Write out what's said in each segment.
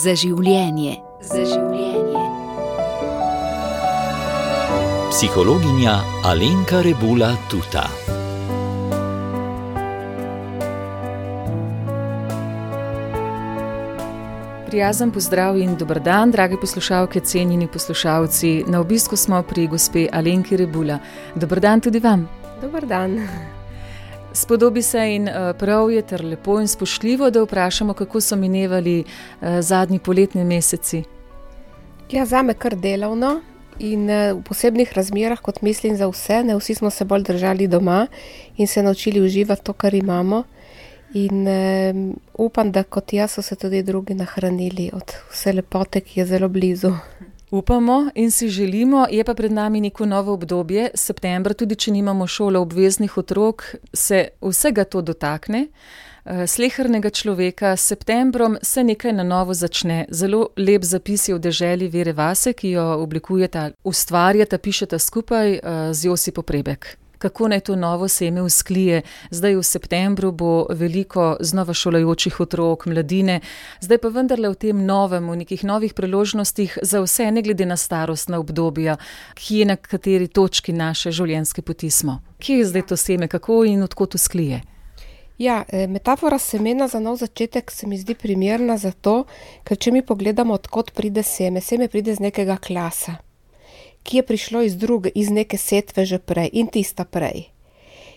Za življenje. Za življenje. Psihologinja Alenka Rebula Tuta. Prijazen pozdrav in dober dan, drage poslušalke, cenjeni poslušalci. Na obisku smo pri gospe Alenki Rebula. Dober dan tudi vam. Dober dan. Spodobi se in prav je ter lepo in spoštljivo, da vprašamo, kako so minevali zadnji poletni meseci. Ja, zame kar delovno in v posebnih razmerah, kot mislim za vse, ne vsi smo se bolj držali doma in se naučili uživati to, kar imamo. In upam, da kot jaz so se tudi drugi nahranili od vse lepote, ki je zelo blizu. Upamo in si želimo, je pa pred nami neko novo obdobje, september, tudi če nimamo šoloobveznih otrok, se vsega to dotakne. Slehernega človeka, s septembrom se nekaj na novo začne. Zelo lep zapis je v deželi Vere vase, ki jo oblikujeta, ustvarjata, pišeta skupaj z Josipo Prebek. Kako naj to novo seme vzklije? Zdaj v septembru bo veliko znova šolajočih otrok, mladine, zdaj pa vendarle v tem novem, v nekih novih priložnostih za vse, ne glede na starostna obdobja, kje, na kateri točki naše življenjske poti smo. Kje je zdaj to seme, kako in od kod vzklije? Ja, metafora semena za nov začetek se mi zdi primerna zato, ker če mi pogledamo, od kod pride seme, seme pride iz nekega klasa, ki je prišlo iz druge, iz neke setve že prej in tista prej.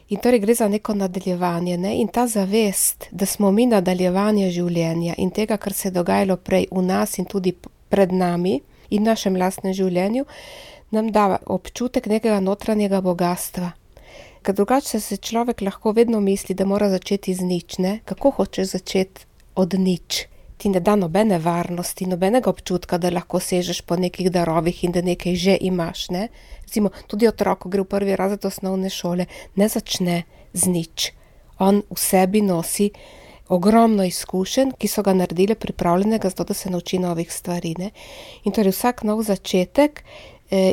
In torej gre za neko nadaljevanje, ne, in ta zavest, da smo mi nadaljevanje življenja in tega, kar se je dogajalo prej v nas in tudi pred nami in našem lastnem življenju, nam da občutek nekega notranjega bogastva. Ker drugače se človek lahko vedno misli, da mora začeti z nič, ne, kako hočeš začeti od nič? Ti ne da nobene varnosti, nobenega občutka, da lahko sežeš po nekih darovih in da nekaj že imaš, ne. Recimo tudi otrok, ko gre v prvi razred osnovne šole, ne začne z nič. On v sebi nosi ogromno izkušenj, ki so ga naredile pripravljenega za to, da se nauči novih stvari, ne. In torej vsak nov začetek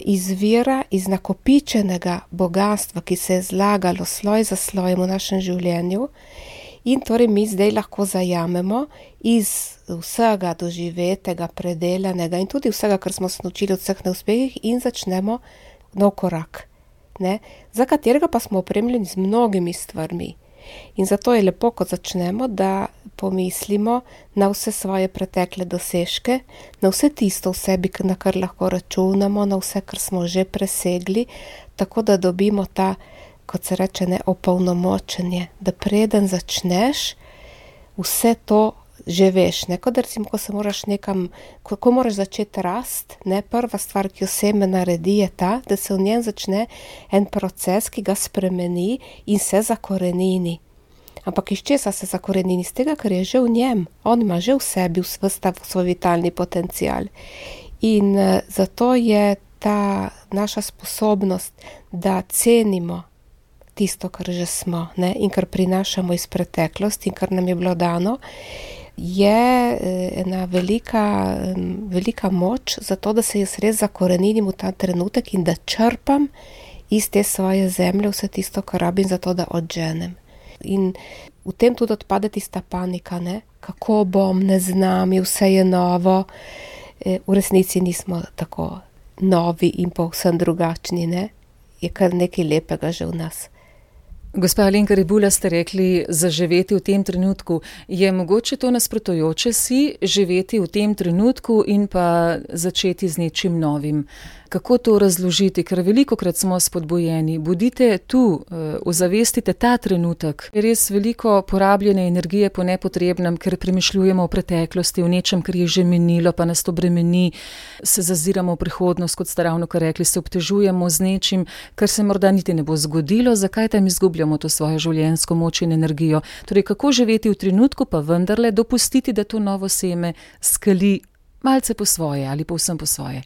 izvira iz nakopičenega bogastva, ki se je zlagalo sloj za slojem v našem življenju, in torej mi zdaj lahko zajamemo iz vsega doživetega, predelanega in tudi vsega, kar smo se naučili od vseh neuspehih, in začnemo nov korak, ne. Za katerega pa smo opremljeni z mnogimi stvarmi. In zato je lepo, ko začnemo, da pomislimo na vse svoje pretekle dosežke, na vse tisto v sebi, na kar lahko računamo, na vse, kar smo že presegli, tako da dobimo ta, kot se reče, ne, opolnomočenje, da preden začneš, vse to že veš, ne, kot da recimo, ko se moraš nekam, ko moraš začeti rasti, ne, prva stvar, ki jo seme naredi, je ta, da se v njem začne en proces, ki ga spremeni in se zakorenini. Ampak iz česa se zakorenini? Iz tega, kar je že v njem. On ima že v sebi ves ta svoj vitalni potencial. In zato je ta naša sposobnost, da cenimo tisto, kar že smo, ne, in kar prinašamo iz preteklosti in kar nam je bilo dano, je ena velika, velika moč za to, da se jaz res zakoreninim v ta trenutek in da črpam iz te svoje zemlje vse tisto, kar rabim za to, da odženem. In v tem tudi odpade tista panika, ne. Kako bom, ne znam, vse je novo. v resnici nismo tako novi in povsem drugačni, ne. Je kar nekaj lepega že v nas. Gospa Alenka Rebula, ste rekli zaživeti v tem trenutku. Je mogoče to nasprotujoče si, živeti v tem trenutku in pa začeti z nečim novim? Kako to razložiti, ker velikokrat smo spodbujeni, bodite tu, ozavestite ta trenutek. Res veliko porabljene energije po nepotrebnem, ker premišljujemo o preteklosti, o nečem, kar je že minilo, pa nas to bremeni, se zaziramo v prihodnost, kot ste ravnokar rekli, se obtežujemo z nečim, kar se morda niti ne bo zgodilo, zakaj tam izgubljamo to svojo življenjsko moč in energijo? Torej kako živeti v trenutku, pa vendarle dopustiti, da to novo seme skali malce po svoje ali povsem po svoje?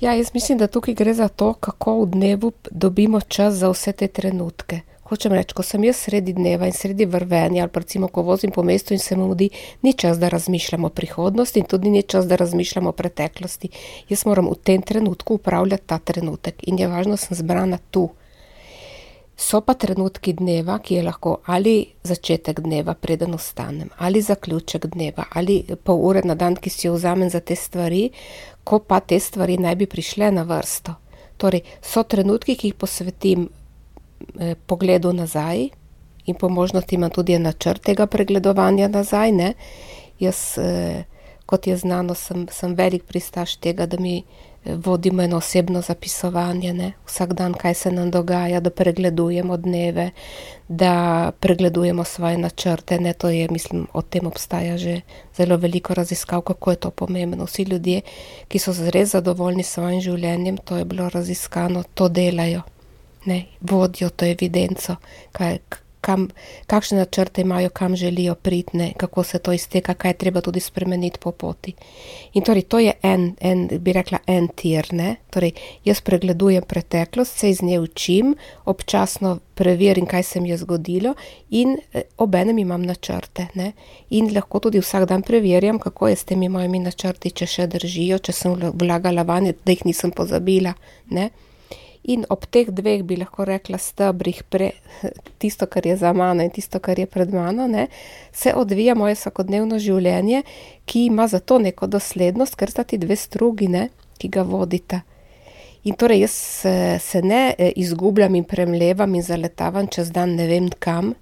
Ja, jaz mislim, da tukaj gre za to, kako v dnevu dobimo čas za vse te trenutke. Hočem reči, ko sem jaz sredi dneva in sredi vrvenja, ali recimo, ko vozim po mestu in se mi mudi, ni čas, da razmišljam o prihodnosti in tudi ni čas, da razmišljam o preteklosti. Jaz moram v tem trenutku upravljati ta trenutek in je važno, sem zbrana tu. So pa trenutki dneva, ki je lahko ali začetek dneva, preden ostanem, ali zaključek dneva, ali pol ure na dan, ki si jo vzamem za te stvari, ko pa te stvari naj bi prišle na vrsto. Torej, so trenutki, ki jih posvetim eh, pogledu nazaj in po možnosti imam tudi načrt tega pregledovanja nazaj. Ne? Jaz, eh, kot je znano, sem, sem velik pristaš tega, da mi vodimo eno osebno zapisovanje, ne? vsak dan, kaj se nam dogaja, da pregledujemo dneve, da pregledujemo svoje načrte. Ne? To je, mislim, o tem obstaja že zelo veliko raziskav, kako je to pomembno. Vsi ljudje, ki so res zadovoljni s svojim življenjem, to je bilo raziskano, to delajo. Ne, vodijo to evidenco, kaj, kam, kakšne načrte imajo, kam želijo priti, kako se to izteka, kaj je treba tudi spremeniti po poti. In torej to je en, en bi rekla, en tir. Ne? Torej, jaz pregledujem preteklost, se iz nje učim, občasno preverim, kaj se mi je zgodilo, in eh, obenem imam načrte. Ne? In lahko tudi vsak dan preverjam, kako je s temi mojimi načrti, če še držijo, če sem vlagala vanje, da jih nisem pozabila. Ne? In ob teh dveh bi lahko rekla stebrih, pre, tisto, kar je za mano in tisto, kar je pred mano, ne, se odvija moje vsakodnevno življenje, ki ima zato neko doslednost, ker sta ti dve strugine, ki ga vodita. In torej jaz se ne e, izgubljam in premlevam in zaletavam čez dan ne vem kam,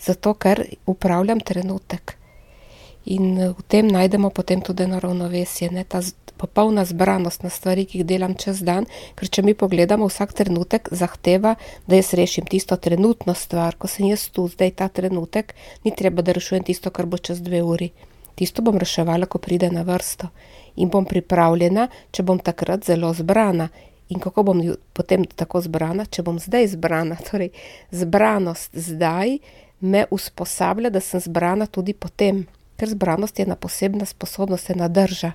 zato ker upravljam trenutek. In e, v tem najdemo potem tudi ravnovesje, ne, ta popolna zbranost na stvari, ki jih delam čez dan, ker če mi pogledamo, vsak trenutek zahteva, da jaz rešim tisto trenutno stvar, ko sem jaz tu, zdaj ta trenutek, ni treba, da rešujem tisto, kar bo čez dve uri. Tisto bom reševala, ko pride na vrsto. In bom pripravljena, če bom takrat zelo zbrana. In kako bom potem tako zbrana, če bom zdaj zbrana. Torej, zbranost zdaj me usposablja, da sem zbrana tudi potem, ker zbranost je ena posebna sposobnost, ena drža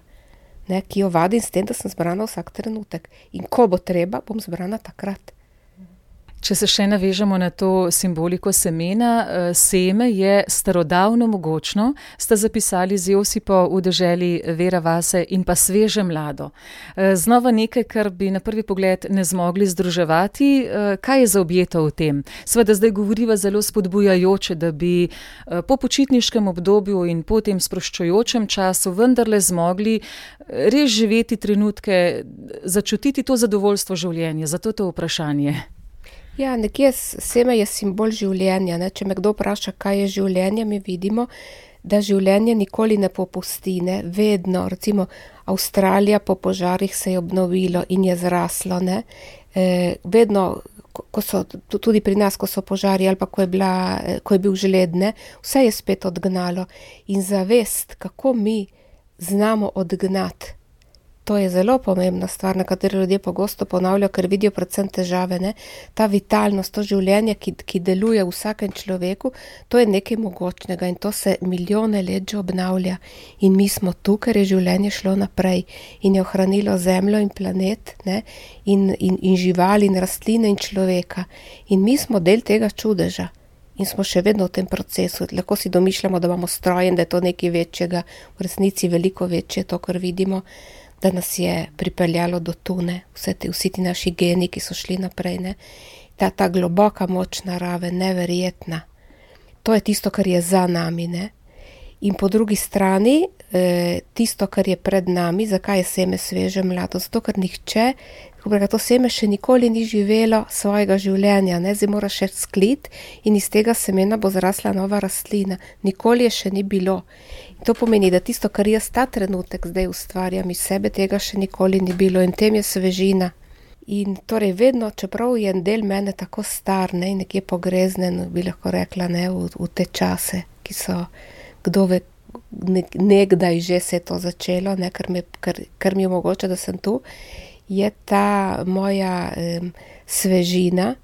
ne, ki jo vadim s tem, da sem zbrana vsak trenutek. In ko bo treba, bom zbrana takrat. Če se še navežemo na to simboliko semena, eh, seme je starodavno mogočno, sta zapisali z Josipo v deželi Vera Vase in pa sveže mlado. Eh, znova nekaj, kar bi na prvi pogled ne zmogli združevati. Eh, kaj je zaobjeto v tem? Sveda zdaj govoriva zelo spodbujajoče, da bi po počitniškem obdobju in po tem sproščujočem času vendarle zmogli res živeti trenutke, začutiti to zadovoljstvo življenja. Zato to vprašanje. Ja, nekje seme je simbol življenja. Ne? Če me kdo vpraša, kaj je življenje, mi vidimo, da življenje nikoli ne popusti, ne? vedno. Recimo Avstralija po požarih se je obnovilo in je zraslo. E, vedno, ko so tudi pri nas, ko so požari ali pa ko je, bila, ko je bil žled, ne? vse je spet odgnalo. In zavest, kako mi znamo odgnati To je zelo pomembna stvar, na katero ljudje pogosto ponavljajo, ker vidijo predvsem težave. Ne? Ta vitalnost, to življenje, ki, ki deluje v vsakem človeku, to je nekaj mogočnega in to se milijone let že obnavlja. In mi smo tu, ker je življenje šlo naprej in je ohranilo zemljo in planet, in, in, in živali, in rastline in človeka. In mi smo del tega čudeža. In smo še vedno v tem procesu. Lahko si domišljamo, da imamo strojen, da je to nekaj večjega, v resnici veliko večje, to, kar vidimo da nas je pripeljalo do tune, vse ti, vsi ti naši geni, ki so šli naprej. Ne? Ta, ta globoka moč narave, neverjetna. To je tisto, kar je za nami. Ne? In po drugi strani, eh, tisto, kar je pred nami, zakaj je seme sveže mlado? Zato, ker nihče, kako to seme še nikoli ni živelo svojega življenja, ne? zdaj mora še sklit in iz tega semena bo zrasla nova rastlina. Nikoli je še ni bilo. To pomeni, da tisto, kar jaz ta trenutek zdaj ustvarjam iz sebe, tega še nikoli ni bilo in tem je svežina. In torej vedno, čeprav je en del mene tako star, ne, nekje pogreznen, bi lahko rekla, ne, v, v te čase, ki so, kdo ve, nek, nekdaj že se je to začelo, ne, ker, me, ker, ker mi je mogoče, da sem tu, je ta moja um, svežina,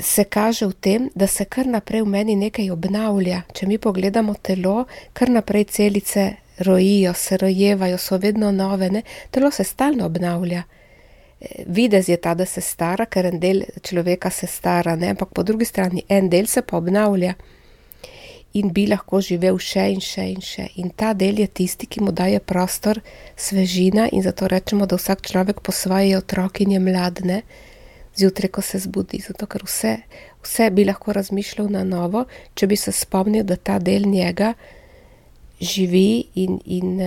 se kaže v tem, da se kar naprej v meni nekaj obnavlja. Če mi pogledamo telo, kar naprej celice rojijo, se rojevajo, so vedno nove, ne? telo se stalno obnavlja. Videz je ta, da se stara, ker en del človeka se stara, ne? ampak po drugi strani en del se pa obnavlja in bi lahko živel še in še in še. In ta del je tisti, ki mu daje prostor, svežina in zato rečemo, da vsak človek po svoje otrokinje mladne zjutraj, ko se zbudi, zato ker vse, vse bi lahko razmišljal na novo, če bi se spomnil, da ta del njega živi in, in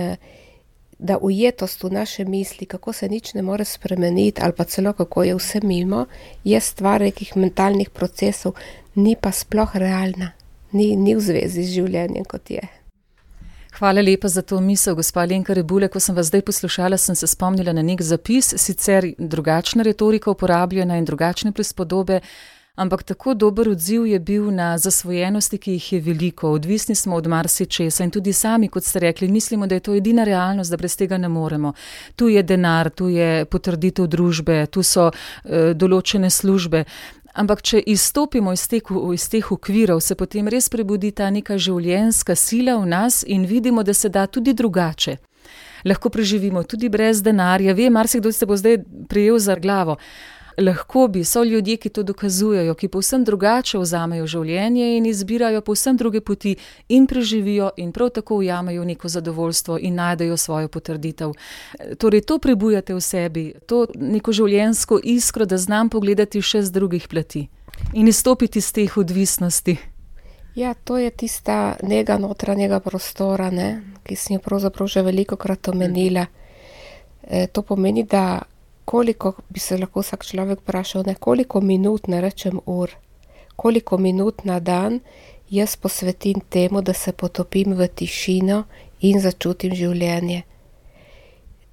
da ujetost v naše misli, kako se nič ne more spremeniti, ali pa celo kako je vse mimo, je stvar nekih mentalnih procesov, ni pa sploh realna, ni, ni v zvezi z življenjem, kot je. Hvala lepa za to misel, gospa Lenka Rebule. Ko sem vas zdaj poslušala, sem se spomnila na nek zapis, sicer drugačna retorika uporabljena in drugačne prispodobe ampak tako dober odziv je bil na zasvojenosti, ki jih je veliko, odvisni smo od marsičesa in tudi sami, kot ste rekli, mislimo, da je to edina realnost, da brez tega ne moremo. Tu je denar, tu je potrditev družbe, tu so uh, določene službe. Ampak, če izstopimo iz teh, iz teh okvirov, se potem res prebudi ta neka življenjska sila v nas in vidimo, da se da tudi drugače. Lahko preživimo tudi brez denarja. Vem, marsikdo se bo zdaj prijel za glavo lahko bi, so ljudje, ki to dokazujejo, ki povsem drugače vzamejo življenje in izbirajo povsem druge poti in preživijo in prav tako ujamajo neko zadovoljstvo in najdejo svojo potrditev. Torej, to prebujate v sebi, to neko življenjsko iskro, da znam pogledati še z drugih plati in izstopiti iz teh odvisnosti. Ja, to je tista njega notranjega prostora, ne, ki sem jo pravzaprav že veliko krat omenila. E, to pomeni, da koliko bi se lahko vsak človek vprašal, ne koliko minut, ne rečem ur, koliko minut na dan jaz posvetim temu, da se potopim v tišino in začutim življenje.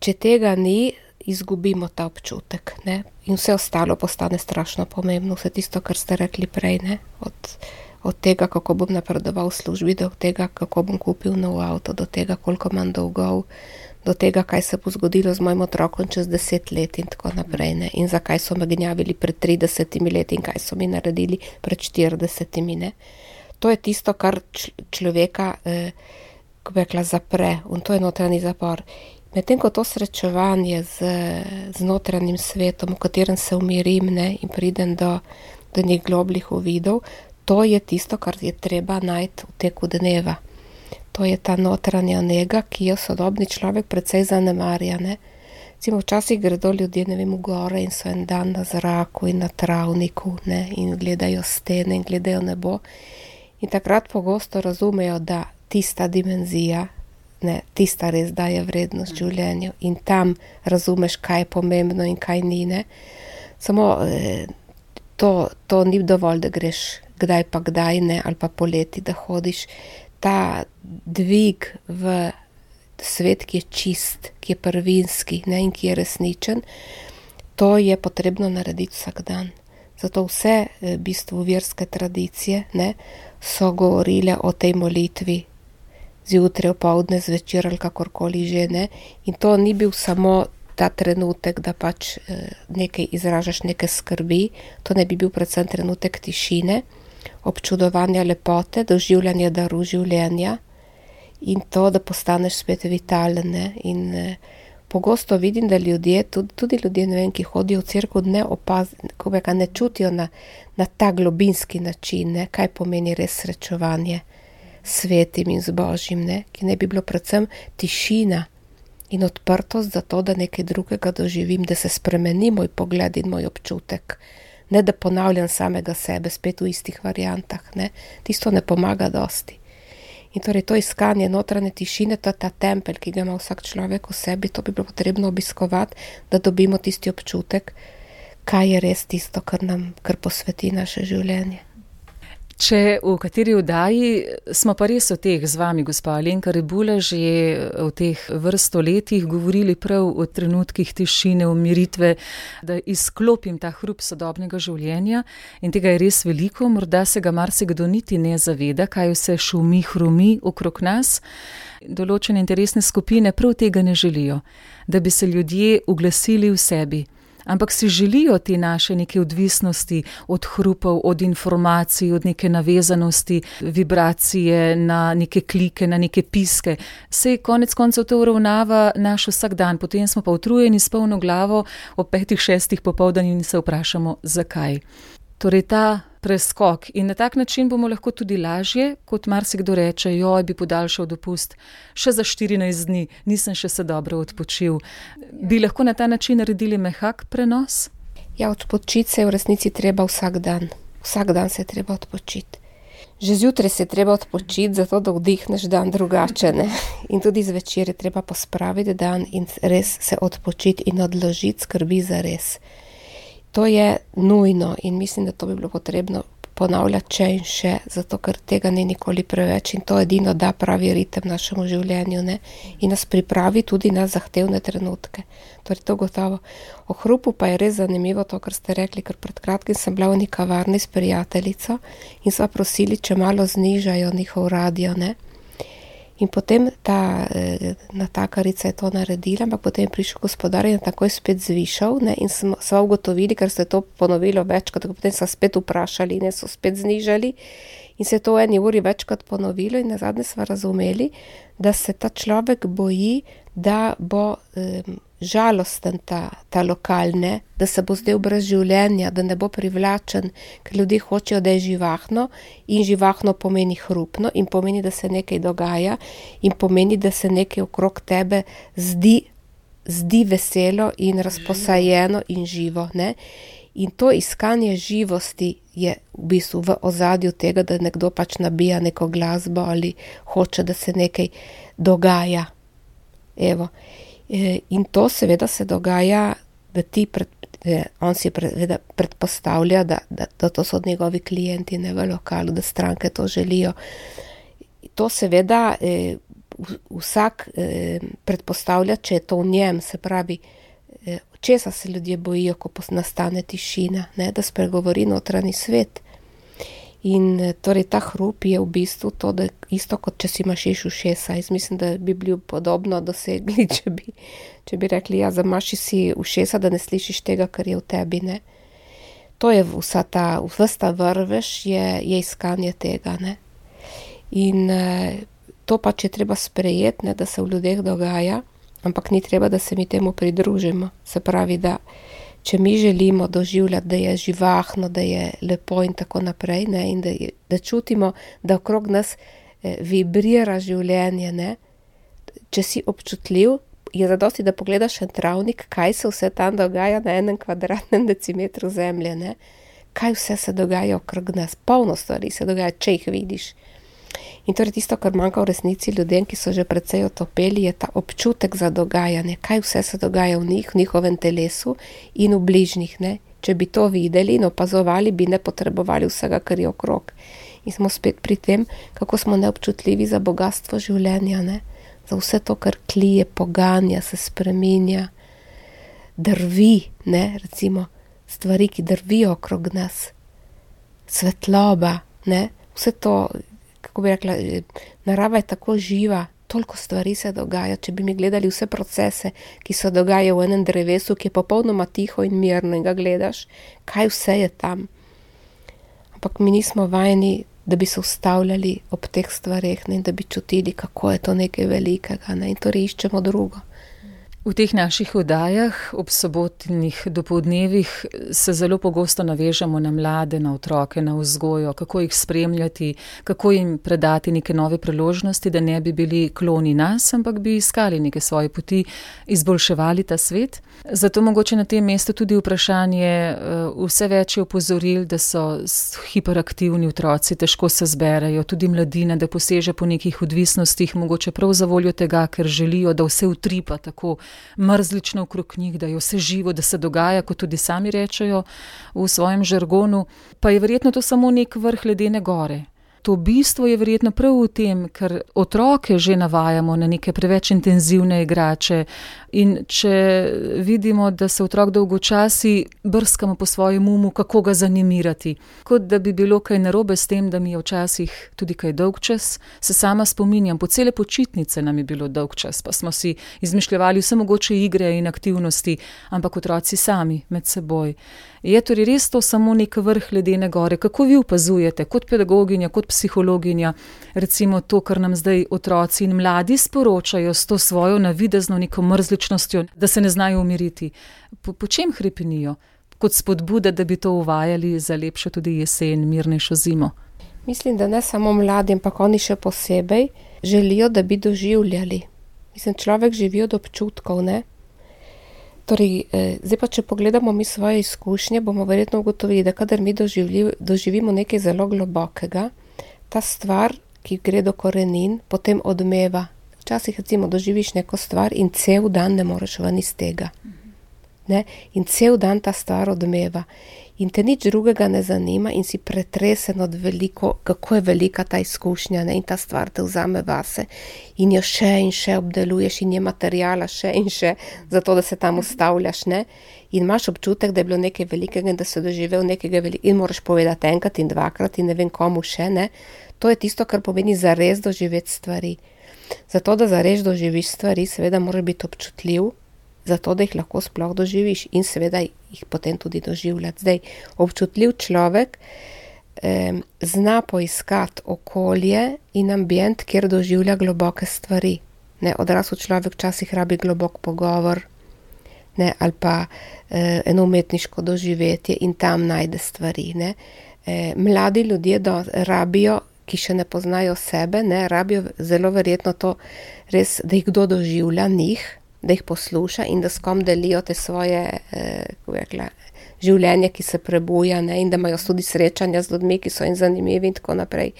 Če tega ni, izgubimo ta občutek ne? in vse ostalo postane strašno pomembno, vse tisto, kar ste rekli prej, od, od tega, kako bom napredoval v službi, do tega, kako bom kupil nov avto, do tega, koliko manj dolgov do tega, kaj se bo zgodilo z mojim otrokom čez deset let in tako naprej. Ne? In zakaj so me gnjavili pred 30 leti in kaj so mi naredili pred 40 leti. To je tisto, kar človeka, eh, ko bi rekla, zapre in to je notranji zapor. Medtem ko to srečevanje z, z notranjim svetom, v katerem se umirim ne, in pridem do, do njih globljih uvidov, to je tisto, kar je treba najti v teku dneva to je ta notranja njega, ki jo sodobni človek precej zanemarja. Recimo, včasih gredo ljudje vem, v gore in so en dan na zraku in na travniku ne? in gledajo stene in gledajo nebo. In takrat pogosto razumejo, da tista dimenzija, ne, tista res daje vrednost življenju in tam razumeš, kaj je pomembno in kaj ni. Ne? Samo eh, to, to ni dovolj, da greš kdaj pa kdaj ne, ali pa poleti, da hodiš ta dvig v svet, ki je čist, ki je prvinski ne, in ki je resničen, to je potrebno narediti vsak dan. Zato vse v bistvu verske tradicije ne, so govorile o tej molitvi zjutraj, opoldne, zvečer ali kakorkoli že ne. In to ni bil samo ta trenutek, da pač nekaj izražaš, nekaj skrbi, to ne bi bil predvsem trenutek tišine občudovanja lepote, doživljanja daru življenja in to, da postaneš spet vitalne. In eh, pogosto vidim, da ljudje, tudi, tudi ljudje, vem, ki hodijo v crkvu, ne opazijo, ne čutijo na, na ta globinski način, ne, kaj pomeni res srečevanje s svetim in z božjim, ki ne bi bilo predvsem tišina. In odprtost za to, da nekaj drugega doživim, da se spremeni moj pogled in moj občutek ne da ponavljam samega sebe, spet v istih variantah. Ne. Tisto ne pomaga dosti. In torej to iskanje notranje tišine, to je ta tempelj, ki ga ima vsak človek v sebi, to bi bilo potrebno obiskovati, da dobimo tisti občutek, kaj je res tisto, kar nam kar posveti naše življenje. Če v kateri vdaji smo pa res o teh z vami, gospa Alenka Rebula, že v teh vrsto letih govorili prav o trenutkih tišine, umiritve, da izklopim ta hrup sodobnega življenja in tega je res veliko, morda se ga marsikdo niti ne zaveda, kaj vse šumi, hrumi okrog nas. Določene interesne skupine prav tega ne želijo, da bi se ljudje uglasili v sebi ampak si želijo te naše neke odvisnosti od hrupov, od informacij, od neke navezanosti, vibracije na neke klike, na neke piske. Sej konec koncev to uravnava naš vsak dan, potem smo pa utrujeni s polno glavo ob petih, šestih popoldan in se vprašamo, zakaj. Torej ta preskok in na tak način bomo lahko tudi lažje, kot marsikdo reče, joj bi podaljšal dopust še za 14 dni, nisem še se dobro odpočil. Bi lahko na ta način naredili mehak prenos? Ja, odpočiti se je v resnici treba vsak dan. Vsak dan se je treba odpočiti. Že zjutraj se je treba odpočiti, zato da vdihneš dan drugače. Ne? In tudi zvečer je treba pospraviti dan in res se odpočiti in odložiti skrbi za res. To je nujno in mislim, da to bi bilo potrebno ponavljati še in še, zato ker tega ni nikoli preveč in to edino da pravi ritem našemu življenju ne? in nas pripravi tudi na zahtevne trenutke. Torej, to gotovo. O hrupu pa je res zanimivo to, kar ste rekli, ker pred kratkim sem bila v neki kavarni s prijateljico in sva prosili, če malo znižajo njihov radio. Ne? In potem ta eh, natakarica je to naredila, ampak potem je prišel gospodar in takoj spet zvišal. Ne, in smo ugotovili, ker se je to ponovilo večkrat, potem so spet vprašali in so spet znižali. In se je to v eni uri večkrat ponovilo, in na zadnje smo razumeli, da se ta človek boji, da bo um, žalosten ta, ta lokalne, da se bo zdaj brez življenja, da ne bo privlačen, ker ljudje hočejo, da je živahno in živahno pomeni hrupno in pomeni, da se nekaj dogaja in pomeni, da se nekaj okrog tebe zdi, zdi veselo in razposajeno in živo. Ne? In to iskanje živosti je v bistvu v ozadju tega, da nekdo pač nabija neko glasbo ali hoče, da se nekaj dogaja. Evo. E, in to seveda se dogaja, da ti pred, e, on si pred, predpostavlja, da, da, da to so njegovi klienti ne v lokalu, da stranke to želijo. To seveda eh, vsak eh, predpostavlja, če je to v njem, se pravi, eh, česa se ljudje bojijo, ko nastane tišina, ne, da spregovori notranji svet. In eh, torej ta hrup je v bistvu to, da isto kot če si imaš ušesa. Jaz mislim, da bi bili podobno dosegli, če bi, če bi rekli, ja, zamaši si ušesa, da ne slišiš tega, kar je v tebi. Ne? To je vsa ta, vsta vrveš, je, je iskanje tega. Ne? In eh, to pač je treba sprejeti, da se v ljudeh dogaja, ampak ni treba, da se mi temu pridružimo. Se pravi, da če mi želimo doživljati, da je živahno, da je lepo in tako naprej, ne, in da, je, da čutimo, da okrog nas eh, vibrira življenje, ne, če si občutljiv, je zadosti, da pogledaš en travnik, kaj se vse tam dogaja na enem kvadratnem decimetru zemlje, ne, kaj vse se dogaja okrog nas, polno stvari se dogaja, če jih vidiš. In torej tisto, kar manjka v resnici ljudem, ki so že precej otopeli, je ta občutek za dogajanje, kaj vse se dogaja v njih, v njihovem telesu in v bližnjih. Ne? Če bi to videli in opazovali, bi ne potrebovali vsega, kar je okrog. In smo spet pri tem, kako smo neobčutljivi za bogatstvo življenja, ne? za vse to, kar klije, poganja, se spreminja, drvi, ne? recimo stvari, ki drvijo okrog nas, svetloba, ne? vse to kako bi rekla, eh, narava je tako živa, toliko stvari se dogaja. Če bi mi gledali vse procese, ki se dogajajo v enem drevesu, ki je popolnoma tiho in mirno in ga gledaš, kaj vse je tam. Ampak mi nismo vajeni, da bi se ustavljali ob teh stvareh in da bi čutili, kako je to nekaj velikega ne? in torej iščemo drugo. V teh naših oddajah ob sobotnih dopolednevih se zelo pogosto navežemo na mlade, na otroke, na vzgojo, kako jih spremljati, kako jim predati neke nove priložnosti, da ne bi bili kloni nas, ampak bi iskali neke svoje poti, izboljševali ta svet. Zato mogoče na tem mestu tudi vprašanje, eh, vse več je upozoril, da so hiperaktivni otroci, težko se zberajo, tudi mladina, da poseže po nekih odvisnostih, mogoče prav za voljo tega, ker želijo, da vse utripa tako mrzlično okrog njih, da je vse živo, da se dogaja, kot tudi sami rečejo v svojem žargonu, pa je verjetno to samo nek vrh ledene gore to bistvo je verjetno prav v tem, ker otroke že navajamo na neke preveč intenzivne igrače. In če vidimo, da se otrok dolgočasi, brskamo po svojem umu, kako ga zanimirati. Kot da bi bilo kaj narobe s tem, da mi je včasih tudi kaj dolg čas, se sama spominjam, po cele počitnice nam je bilo dolg čas, pa smo si izmišljali vse mogoče igre in aktivnosti, ampak otroci sami med seboj. Je torej res to samo nek vrh ledene gore? Kako vi opazujete, kot pedagoginja, kot psihologinja, recimo to, kar nam zdaj otroci in mladi sporočajo s to svojo navidezno neko mrzličnostjo, da se ne znajo umiriti? Po, po čem hrepenijo? Kot spodbuda, da bi to uvajali za lepšo tudi jesen, mirnejšo zimo. Mislim, da ne samo mladi, ampak oni še posebej želijo, da bi doživljali. Mislim, človek živi od občutkov, ne? Torej, eh, zdaj pa, če pogledamo mi svoje izkušnje, bomo verjetno ugotovili, da kadar mi doživli, doživimo nekaj zelo globokega, ta stvar, ki gre do korenin, potem odmeva. Včasih, recimo, doživiš neko stvar in cel dan ne moreš ven iz tega. Ne? In cel dan ta stvar odmeva in te nič drugega ne zanima, in si pretresen od veliko, kako je velika ta izkušnja ne? in ta stvar te vzame vase, in jo še in še obdeluješ, in je materijala še in še, zato da se tam ustavljaš. Ne? In imaš občutek, da je bilo nekaj velikega, da si doživel nekaj velikega, in moraš povedati enkrat in dvakrat, in ne vem komu še. Ne? To je tisto, kar pomeni za res doživeti stvari. Zato, da za res doživiš stvari, seveda, moraš biti občutljiv zato da jih lahko sploh doživiš in seveda jih potem tudi doživljati. Zdaj, občutljiv človek eh, zna poiskati okolje in ambient, kjer doživlja globoke stvari. Ne, odrasel človek včasih rabi globok pogovor ne, ali pa eh, eno umetniško doživetje in tam najde stvari. Eh, mladi ljudje do, rabijo, ki še ne poznajo sebe, ne, rabijo zelo verjetno to, res, da jih kdo doživlja njih da jih posluša in da s kom delijo te svoje eh, rekla, življenje, ki se prebuja, ne, in da imajo tudi srečanja z ljudmi, ki so jim zanimivi, in tako naprej.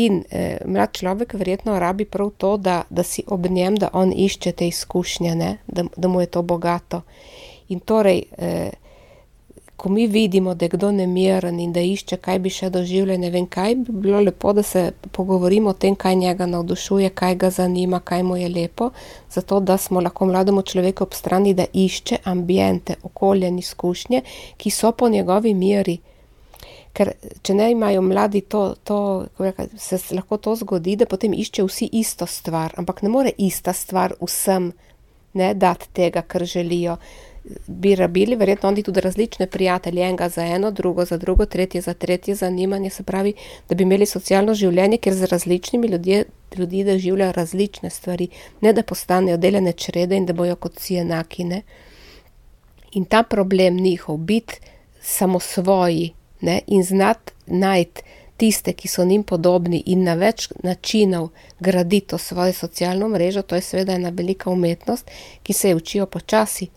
In eh, mlad človek verjetno rabi prav to, da, da si ob njem, da on išče te izkušnje, ne, da, da mu je to bogato. In torej, eh, ko mi vidimo, da je kdo nemiren in da išče, kaj bi še doživljal, ne vem, kaj bi bilo lepo, da se pogovorimo o tem, kaj njega navdušuje, kaj ga zanima, kaj mu je lepo, zato da smo lahko mlademu človeku ob strani, da išče ambijente, okolje in izkušnje, ki so po njegovi miri. Ker če ne imajo mladi, to, to, se lahko to zgodi, da potem iščejo vsi isto stvar, ampak ne more ista stvar vsem ne, dati tega, kar želijo bi rabili, verjetno oni tudi različne prijatelje, enega za eno, drugo za drugo, tretje za tretje zanimanje, se pravi, da bi imeli socialno življenje, ker z različnimi ljudje, ljudi doživljajo različne stvari, ne da postanejo deljene črede in da bojo kot vsi enaki. Ne? In ta problem njihov, biti samosvoji ne? in znati najti tiste, ki so njim podobni in na več načinov graditi to svojo socialno mrežo, to je seveda ena velika umetnost, ki se je učijo počasi.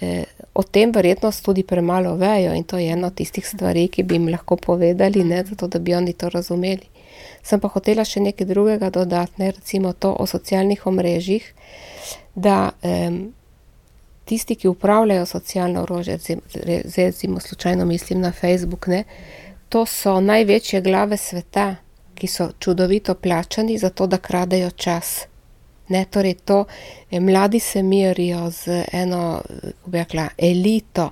Eh, o tem verjetno tudi premalo vejo in to je ena od tistih stvari, ki bi jim lahko povedali, ne, zato da bi oni to razumeli. Sem pa hotela še nekaj drugega dodati, ne, recimo to o socialnih omrežjih, da um, tisti, ki upravljajo socialno orožje, recimo slučajno mislim na Facebook, ne, to so največje glave sveta, ki so čudovito plačani za to, da kradejo čas. Ne, torej to, eh, mladi se mirijo z eno, kako bi rekla, elito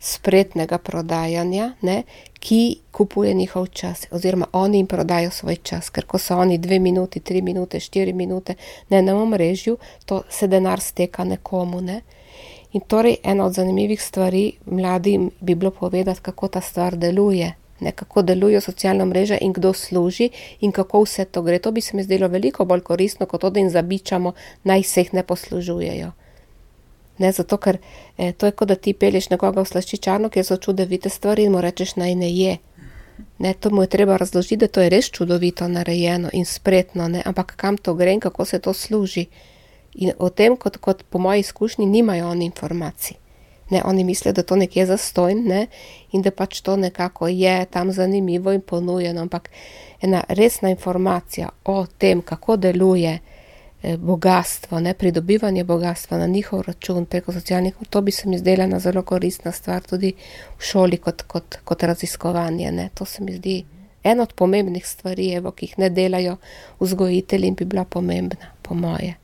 spretnega prodajanja, ne, ki kupuje njihov čas, oziroma oni jim prodajo svoj čas, ker ko so oni dve minuti, tri minute, štiri minute ne, na omrežju, to se denar steka nekomu. Ne. In torej ena od zanimivih stvari mladim bi bilo povedati, kako ta stvar deluje ne, kako delujejo socialne mreže in kdo služi in kako vse to gre. To bi se mi zdelo veliko bolj koristno, kot to, da jim zabičamo, naj se jih ne poslužujejo. Ne, zato, ker eh, to je kot da ti pelješ nekoga v slaščičarno, kjer so čudovite stvari in mu rečeš naj ne je. Ne, to mu je treba razložiti, da to je res čudovito narejeno in spretno, ne, ampak kam to gre in kako se to služi. In o tem, kot, kot po moji izkušnji, nimajo oni informacij. Ne, oni mislijo, da to nekje zastojn ne, in da pač to nekako je tam zanimivo in ponujeno. Ampak ena resna informacija o tem, kako deluje eh, bogatstvo, ne, pridobivanje bogatstva na njihov račun preko socialnih, to bi se mi zdela ena zelo koristna stvar tudi v šoli kot, kot, kot raziskovanje. Ne. To se mi zdi ena od pomembnih stvari, evo, ki jih ne delajo vzgojitelji in bi bila pomembna, po moje.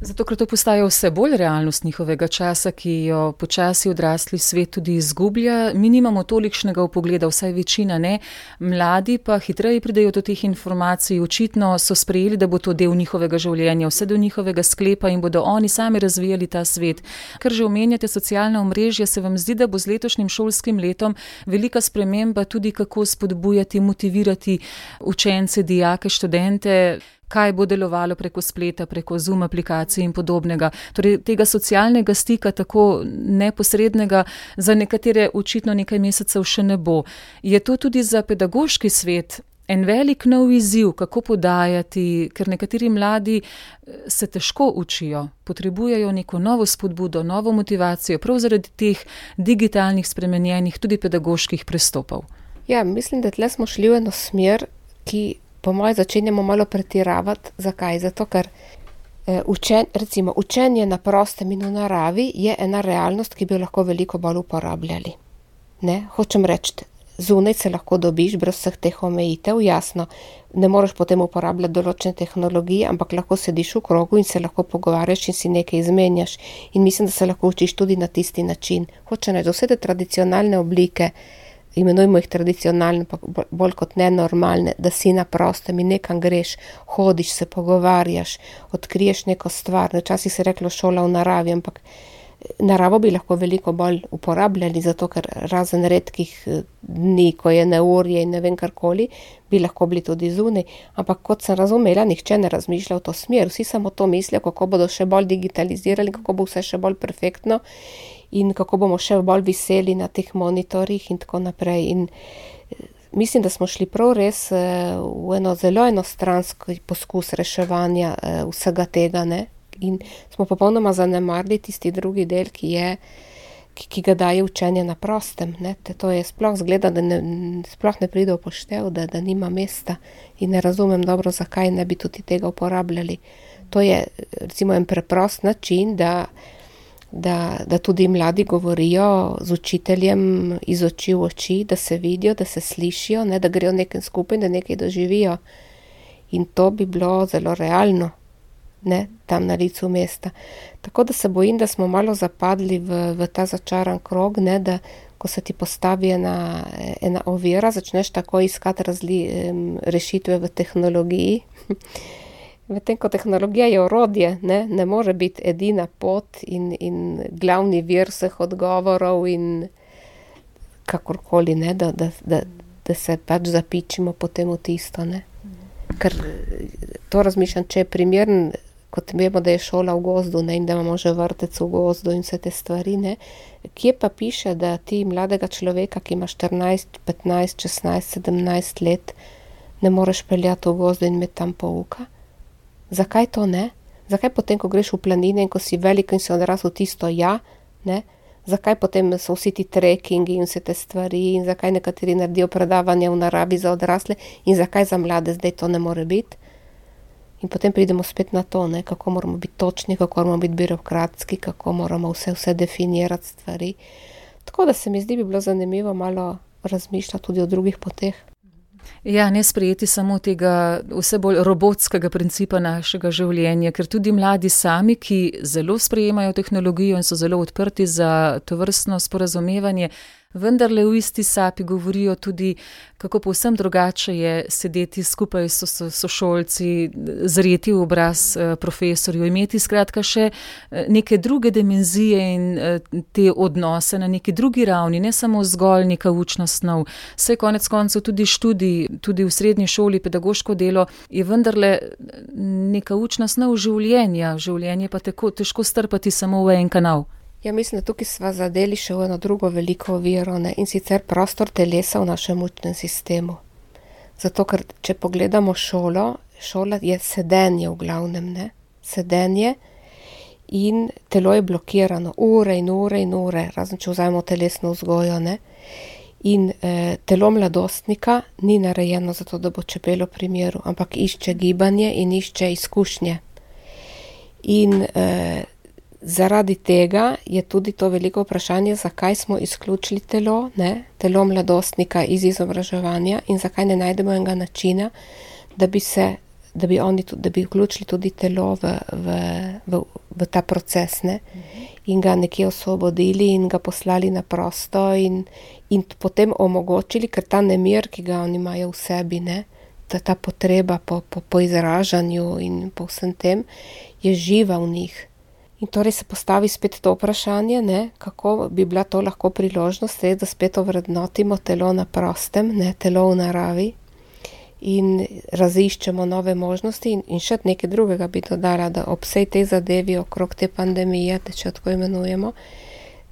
Zato, ker to postaja vse bolj realnost njihovega časa, ki jo počasi odrasli svet tudi izgublja, mi nimamo tolikšnega upogleda, vsaj večina ne. Mladi pa hitreje pridejo do teh informacij, očitno so sprejeli, da bo to del njihovega življenja, vse do njihovega sklepa in bodo oni sami razvijali ta svet. Ker že omenjate socialne omrežje, se vam zdi, da bo z letošnjim šolskim letom velika sprememba tudi, kako spodbujati, motivirati učence, dijake, študente kaj bo delovalo preko spleta, preko Zoom aplikacij in podobnega. Torej, tega socialnega stika, tako neposrednega, za nekatere očitno nekaj mesecev še ne bo. Je to tudi za pedagoški svet en velik nov izziv, kako podajati, ker nekateri mladi eh, se težko učijo, potrebujejo neko novo spodbudo, novo motivacijo, prav zaradi teh digitalnih spremenjenih, tudi pedagoških pristopov. Ja, mislim, da tle smo šli v eno smer, ki po mojem začenjamo malo pretiravati. Zakaj? Zato, ker eh, učen, recimo, učenje na prostem in v naravi je ena realnost, ki bi jo lahko veliko bolj uporabljali. Ne? Hočem reči, zunaj se lahko dobiš brez vseh teh omejitev, jasno, ne moreš potem uporabljati določene tehnologije, ampak lahko sediš v krogu in se lahko pogovarjaš in si nekaj izmenjaš. In mislim, da se lahko učiš tudi na tisti način. Hoče reči, vse te tradicionalne oblike, imenujemo jih tradicionalne, pa bolj kot nenormalne, da si na prostem in nekam greš, hodiš, se pogovarjaš, odkriješ neko stvar. Včasih se je reklo šola v naravi, ampak naravo bi lahko veliko bolj uporabljali, zato ker razen redkih eh, dni, ko je neurje in ne vem karkoli, bi lahko bili tudi zunaj. Ampak kot sem razumela, nihče ne razmišlja v to smer, vsi samo to mislijo, kako bodo še bolj digitalizirali, kako bo vse še bolj perfektno in kako bomo še bolj viseli na teh monitorjih in tako naprej. In eh, mislim, da smo šli prav res eh, v eno zelo enostranski poskus reševanja vsega tega, ne? in smo popolnoma zanemarili tisti drugi del, ki, je, ki, ki ga daje učenje na prostem. Te, to je sploh zgleda, da ne, sploh ne pride v poštev, da, da nima mesta in ne razumem dobro, zakaj ne bi tudi tega uporabljali. To je recimo en preprost način, da, da, da tudi mladi govorijo z učiteljem iz oči v oči, da se vidijo, da se slišijo, ne, da grejo nekaj skupaj, da nekaj doživijo. In to bi bilo zelo realno ne, tam na licu mesta. Tako da se bojim, da smo malo zapadli v, v ta začaran krog, ne, da ko se ti postavi ena, ena ovira, začneš tako iskati razli, rešitve v tehnologiji. Medtem ko tehnologija je orodje, ne, ne more biti edina pot in, in glavni vir vseh odgovorov, in kakorkoli, ne, da, da, da, da se pač zapičimo potem v tisto. Ne. Ker to razmišljam, če je primeren kot vemo, da je šola v gozdu ne, in da imamo že vrtec v gozdu in vse te stvari. Ne. Kje pa piše, da ti mladega človeka, ki ima 14, 15, 16, 17 let, ne moreš peljati v gozdu in imeti tam pouka? Zakaj to ne? Zakaj potem, ko greš v planine in ko si velik in si odrasel tisto ja, ne? Zakaj potem so vsi ti trekkingi in vse te stvari, in zakaj nekateri naredijo predavanja v naravi za odrasle, in zakaj za mlade zdaj to ne more biti? In potem pridemo spet na to, ne, kako moramo biti točni, kako moramo biti birokratski, kako moramo vse, vse definirati stvari. Tako da se mi zdi, bi bilo zanimivo malo razmišljati tudi o drugih poteh. Ja, ne sprejeti samo tega vse bolj robotskega principa našega življenja, ker tudi mladi sami, ki zelo sprejemajo tehnologijo in so zelo odprti za to vrstno sporazumevanje, vendarle v isti sapi govorijo tudi, kako povsem drugače je sedeti skupaj s sošolci, zreti v obraz eh, profesorju, imeti skratka še eh, neke druge dimenzije in eh, te odnose na neki drugi ravni, ne samo zgolj neka učna snov. Vse konec koncev tudi študij, tudi v srednji šoli, pedagoško delo je vendarle neka učna snov življenja, življenje pa tako težko strpati samo v en kanal. Ja, mislim, da tukaj smo zadeli še v eno drugo veliko oviro in sicer prostor telesa v našem učnem sistemu. Zato, ker če pogledamo šolo, šola je sedenje v glavnem, ne? sedenje in telo je blokirano, ure in ure in ure, razen če vzamemo telesno vzgojo. Ne? In eh, telo mladostnika ni narejeno zato, da bo čepelo pri miru, ampak išče gibanje in išče izkušnje. In eh, Zaradi tega je tudi to veliko vprašanje, zakaj smo izključili telo, ne, telo mladostnika iz izobraževanja in zakaj ne najdemo enega načina, da bi, se, da bi, oni, da bi vključili tudi telo v, v, v, v ta proces ne, in ga nekje osvobodili in ga poslali na prosto in, in potem omogočili, ker ta nemir, ki ga oni imajo v sebi, ne, ta, ta potreba po, po, po izražanju in po vsem tem, je živa v njih. Torej se postavi spet to vprašanje, ne, kako bi bila to lahko priložnost, res, da spet ovrednotimo telo na prostem, ne telo v naravi in raziščemo nove možnosti. In, in še nekaj drugega bi dodala, da ob vsej tej zadevi okrog te pandemije, te če tako imenujemo,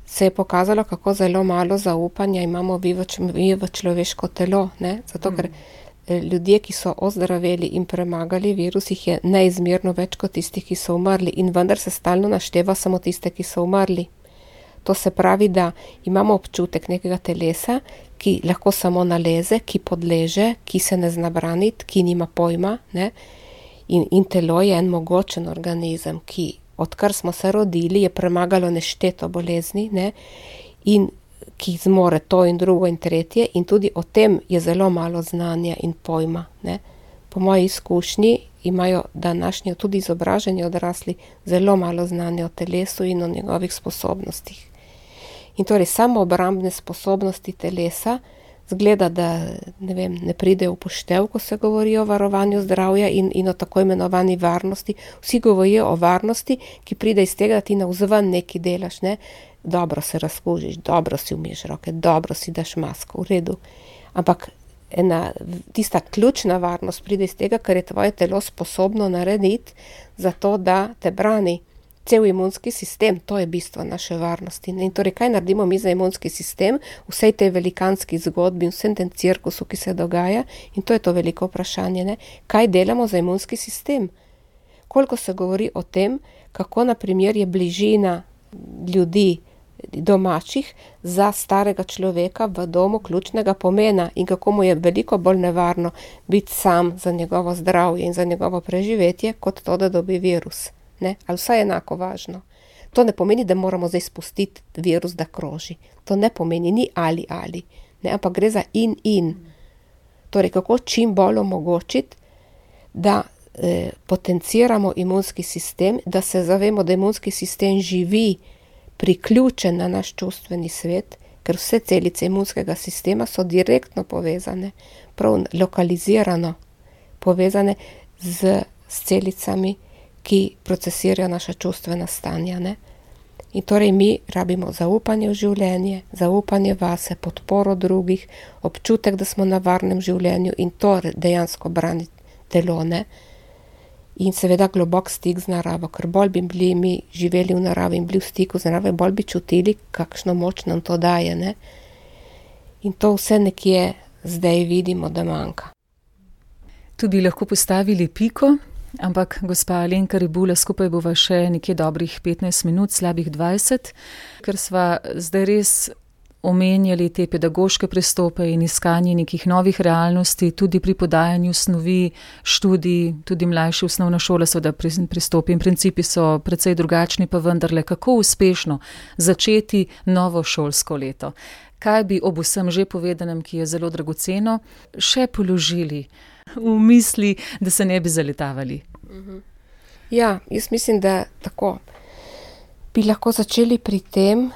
se je pokazalo, kako zelo malo zaupanja imamo v, v človeško telo. Ne, zato, ker eh, ljudje, ki so ozdraveli in premagali virus, jih je neizmerno več kot tistih, ki so umrli, in vendar se stalno našteva samo tiste, ki so umrli. To se pravi, da imamo občutek nekega telesa, ki lahko samo naleze, ki podleže, ki se ne zna braniti, ki nima pojma. In, in telo je en mogočen organizem, ki odkar smo se rodili, je premagalo nešteto bolezni ne? in ki zmore to in drugo in tretje, in tudi o tem je zelo malo znanja in pojma. Ne? Po moji izkušnji imajo današnji, tudi izobraženi odrasli, zelo malo znanja o telesu in o njegovih sposobnostih. In torej samo obrambne sposobnosti telesa, zgleda, da ne, vem, ne pride v poštev, ko se govori o varovanju zdravja in, in o tako imenovani varnosti. Vsi govorijo o varnosti, ki pride iz tega, da ti na vzven nekaj delaš, ne? Dobro se razkužiš, dobro si umiješ roke, dobro si daš masko, v redu. Ampak ena, tista ključna varnost pride iz tega, kar je tvoje telo sposobno narediti, zato da te brani cel imunski sistem, to je bistvo naše varnosti. In torej, kaj naredimo mi za imunski sistem, vsej tej velikanski zgodbi, vsem tem cirkusu, ki se dogaja, in to je to veliko vprašanje, ne? kaj delamo za imunski sistem. Koliko se govori o tem, kako naprimer je bližina ljudi, domačih, za starega človeka v domu ključnega pomena in kako mu je veliko bolj nevarno biti sam za njegovo zdravje in za njegovo preživetje, kot to, da dobi virus ne? ali vsaj enako važno. To ne pomeni, da moramo zdaj spustiti virus, da kroži. To ne pomeni ni ali ali, ne? ampak gre za in in. Torej, kako čim bolj omogočiti, da eh, potenciramo imunski sistem, da se zavemo, da imunski sistem živi priključen na naš čustveni svet, ker vse celice imunskega sistema so direktno povezane, prav lokalizirano povezane z, z celicami ki procesirajo naša čustvena stanja. Ne? In torej mi rabimo zaupanje v življenje, zaupanje vase, podporo drugih, občutek, da smo na varnem življenju in to dejansko brani telo. In seveda globok stik z naravo, ker bolj bi bili mi živeli v naravi in bili v stiku z naravo, bolj bi čutili, kakšno moč nam to daje. Ne? In to vse nekje zdaj vidimo, da manjka. Tu bi lahko postavili piko, Ampak, gospa Alenka Ribula, skupaj bova še nekje dobrih 15 minut, slabih 20, ker sva zdaj res omenjali te pedagoške pristope in iskanje nekih novih realnosti, tudi pri podajanju snovi, študij, tudi mlajše osnovne šole, seveda pristopi in principi so precej drugačni, pa vendarle, kako uspešno začeti novo šolsko leto. Kaj bi ob vsem že povedanem, ki je zelo dragoceno, še položili? v misli, da se ne bi zaletavali. Ja, jaz mislim, da tako. Bi lahko začeli pri tem,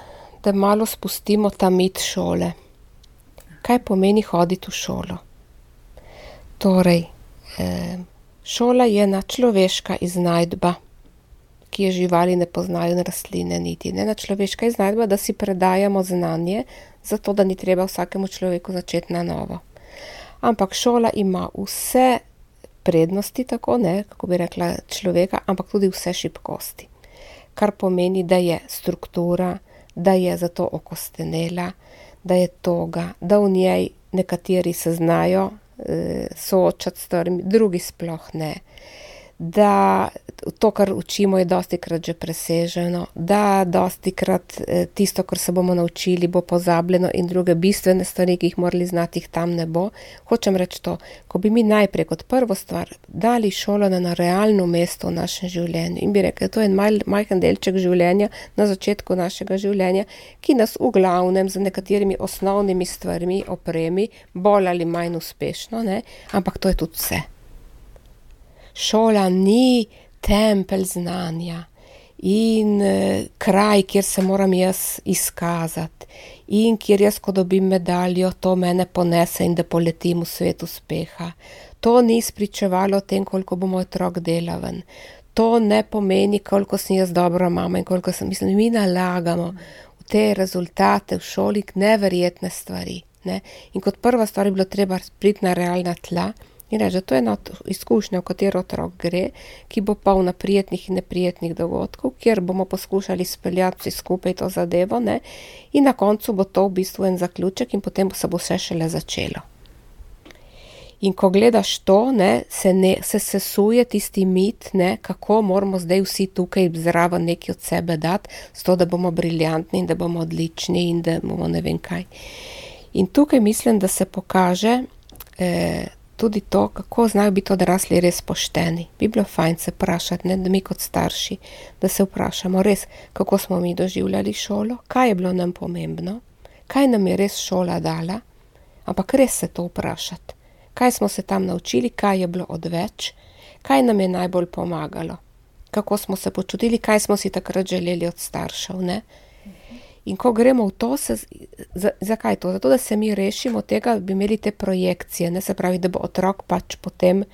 da malo spustimo ta mit šole. Kaj pomeni hoditi v šolo? Torej, eh, šola je ena človeška iznajdba, ki je živali ne poznajo, in rastline niti. Ena človeška iznajdba, da si predajamo znanje, zato da ni treba vsakemu človeku začeti na novo ampak šola ima vse prednosti, tako ne, kako bi rekla, človeka, ampak tudi vse šibkosti. Kar pomeni, da je struktura, da je zato okostenela, da je toga, da v njej nekateri se znajo eh, soočati s stvarmi, drugi sploh ne. Da to, kar učimo, je dosti krat že preseženo, da dosti krat eh, tisto, kar se bomo naučili, bo pozabljeno in druge bistvene stvari, ki jih morali znati, jih tam ne bo. Hočem reči to, ko bi mi najprej kot prvo stvar dali šolo na, realno mesto v našem življenju in bi rekli, to je en majhen delček življenja na začetku našega življenja, ki nas v glavnem z nekaterimi osnovnimi stvarmi opremi, bolj ali manj uspešno, ne? ampak to je tudi vse. Šola ni tempelj znanja in uh, kraj, kjer se moram jaz izkazati in kjer jaz, ko dobim medaljo, to mene ponese in da poletim v svet uspeha. To ni spričevalo o tem, koliko bo moj otrok delaven. To ne pomeni, koliko sem jaz dobra mama in koliko sem, mislim, mi nalagamo v te rezultate v šoli neverjetne stvari. Ne? In kot prva stvar je bilo treba priti na realna tla. In reče, to je ena izkušnja, v katero otrok gre, ki bo polna prijetnih in neprijetnih dogodkov, kjer bomo poskušali speljati vsi skupaj to zadevo, ne? in na koncu bo to v bistvu en zaključek, in potem se bo vse šele začelo. In ko gledaš to, ne, se, ne, se sesuje tisti mit, ne, kako moramo zdaj vsi tukaj zraven nekaj od sebe dati, zato da bomo briljantni in da bomo odlični in da bomo ne vem kaj. In tukaj mislim, da se pokaže eh, tudi to, kako znajo biti odrasli res pošteni. Bi bilo fajn se vprašati, ne, da mi kot starši, da se vprašamo res, kako smo mi doživljali šolo, kaj je bilo nam pomembno, kaj nam je res šola dala, ampak res se to vprašati. Kaj smo se tam naučili, kaj je bilo odveč, kaj nam je najbolj pomagalo, kako smo se počutili, kaj smo si takrat želeli od staršev. Ne? In ko gremo v to, se, za, zakaj to? Zato, da se mi rešimo tega, da bi imeli te projekcije, ne se pravi, da bo otrok pač potem,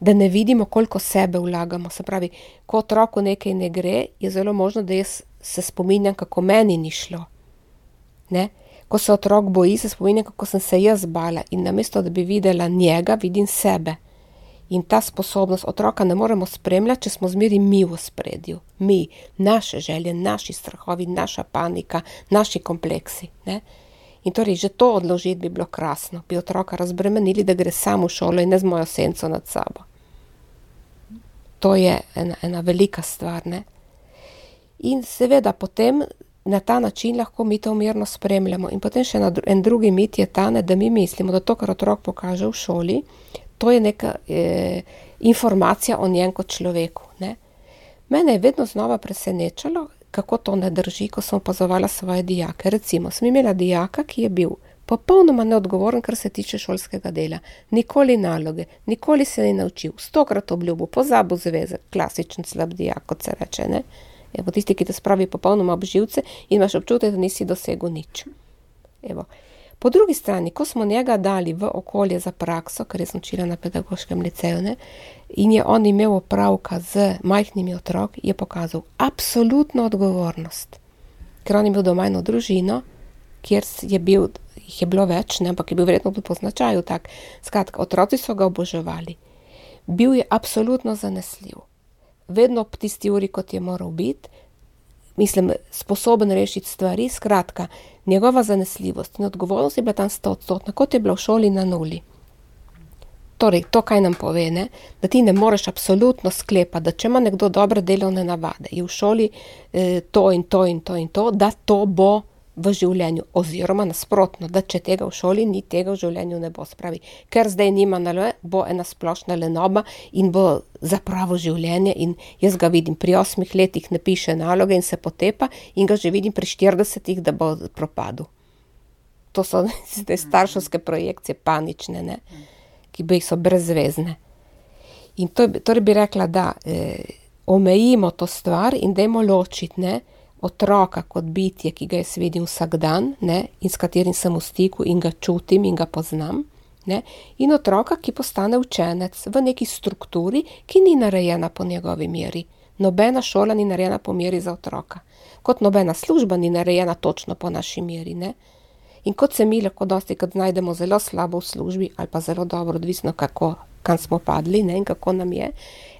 da ne vidimo, koliko sebe vlagamo. Se pravi, ko otroku nekaj ne gre, je zelo možno, da jaz se spominjam, kako meni ni šlo. Ne? Ko se otrok boji, se spominjam, kako sem se jaz bala in namesto, da bi videla njega, vidim sebe. In ta sposobnost otroka ne moremo spremljati, če smo zmeri mi v spredju. Mi, naše želje, naši strahovi, naša panika, naši kompleksi. Ne? In torej že to odložiti bi bilo krasno, bi otroka razbremenili, da gre samo v šolo in ne z mojo senco nad sabo. To je ena, ena velika stvar. Ne? In seveda potem na ta način lahko mi to mirno spremljamo. In potem še en drugi mit je ta, ne, da mi mislimo, da to, kar otrok pokaže v šoli, to je neka eh, informacija o njem kot človeku. Ne. Mene je vedno znova presenečalo, kako to ne drži, ko sem opazovala svoje dijake. Recimo, sem imela dijaka, ki je bil popolnoma neodgovoren, kar se tiče šolskega dela. Nikoli naloge, nikoli se ni naučil, stokrat obljubil, pozabil zveze, klasičen slab dijak, kot se reče. Ne. Evo, tisti, ki te spravi popolnoma obživce in imaš občutek, da nisi dosegel nič. Evo. Po drugi strani, ko smo njega dali v okolje za prakso, ker je učila na pedagoškem liceju, ne, in je on imel opravka z majhnimi otroki, je pokazal absolutno odgovornost. Ker on je bil doma eno družino, kjer je bil, jih je bilo več, ne, ampak je bil verjetno tudi po značaju tak. Skratka, otroci so ga oboževali. Bil je absolutno zanesljiv. Vedno ob tisti uri, kot je moral biti, mislim, sposoben rešiti stvari, skratka, njegova zanesljivost in odgovornost je bila tam sto odstotna, kot je bila v šoli na nuli. Torej, to, kaj nam pove, ne? da ti ne moreš absolutno sklepati, da če ima nekdo dobre delovne navade, je v šoli eh, to in to in to in to, da to bo v življenju, oziroma nasprotno, da če tega v šoli ni, tega v življenju ne bo spravi. Ker zdaj nima naloge, bo ena splošna lenoba in bo za pravo življenje. In jaz ga vidim pri osmih letih, ne piše naloge in se potepa, in ga že vidim pri štiridesetih, da bo propadel. To so zdaj starševske projekcije, panične, ne? ki bi so brezvezne. In to, torej bi rekla, da eh, omejimo to stvar in dajmo ločiti, ne otroka kot bitje, ki ga jaz vidim vsak dan ne, in s katerim sem v stiku in ga čutim in ga poznam, ne, in otroka, ki postane učenec v neki strukturi, ki ni narejena po njegovi meri. Nobena šola ni narejena po meri za otroka, kot nobena služba ni narejena točno po naši meri. Ne. In kot se mi lahko dosti krat znajdemo zelo slabo v službi ali pa zelo dobro, odvisno kako, kam smo padli ne, in kako nam je,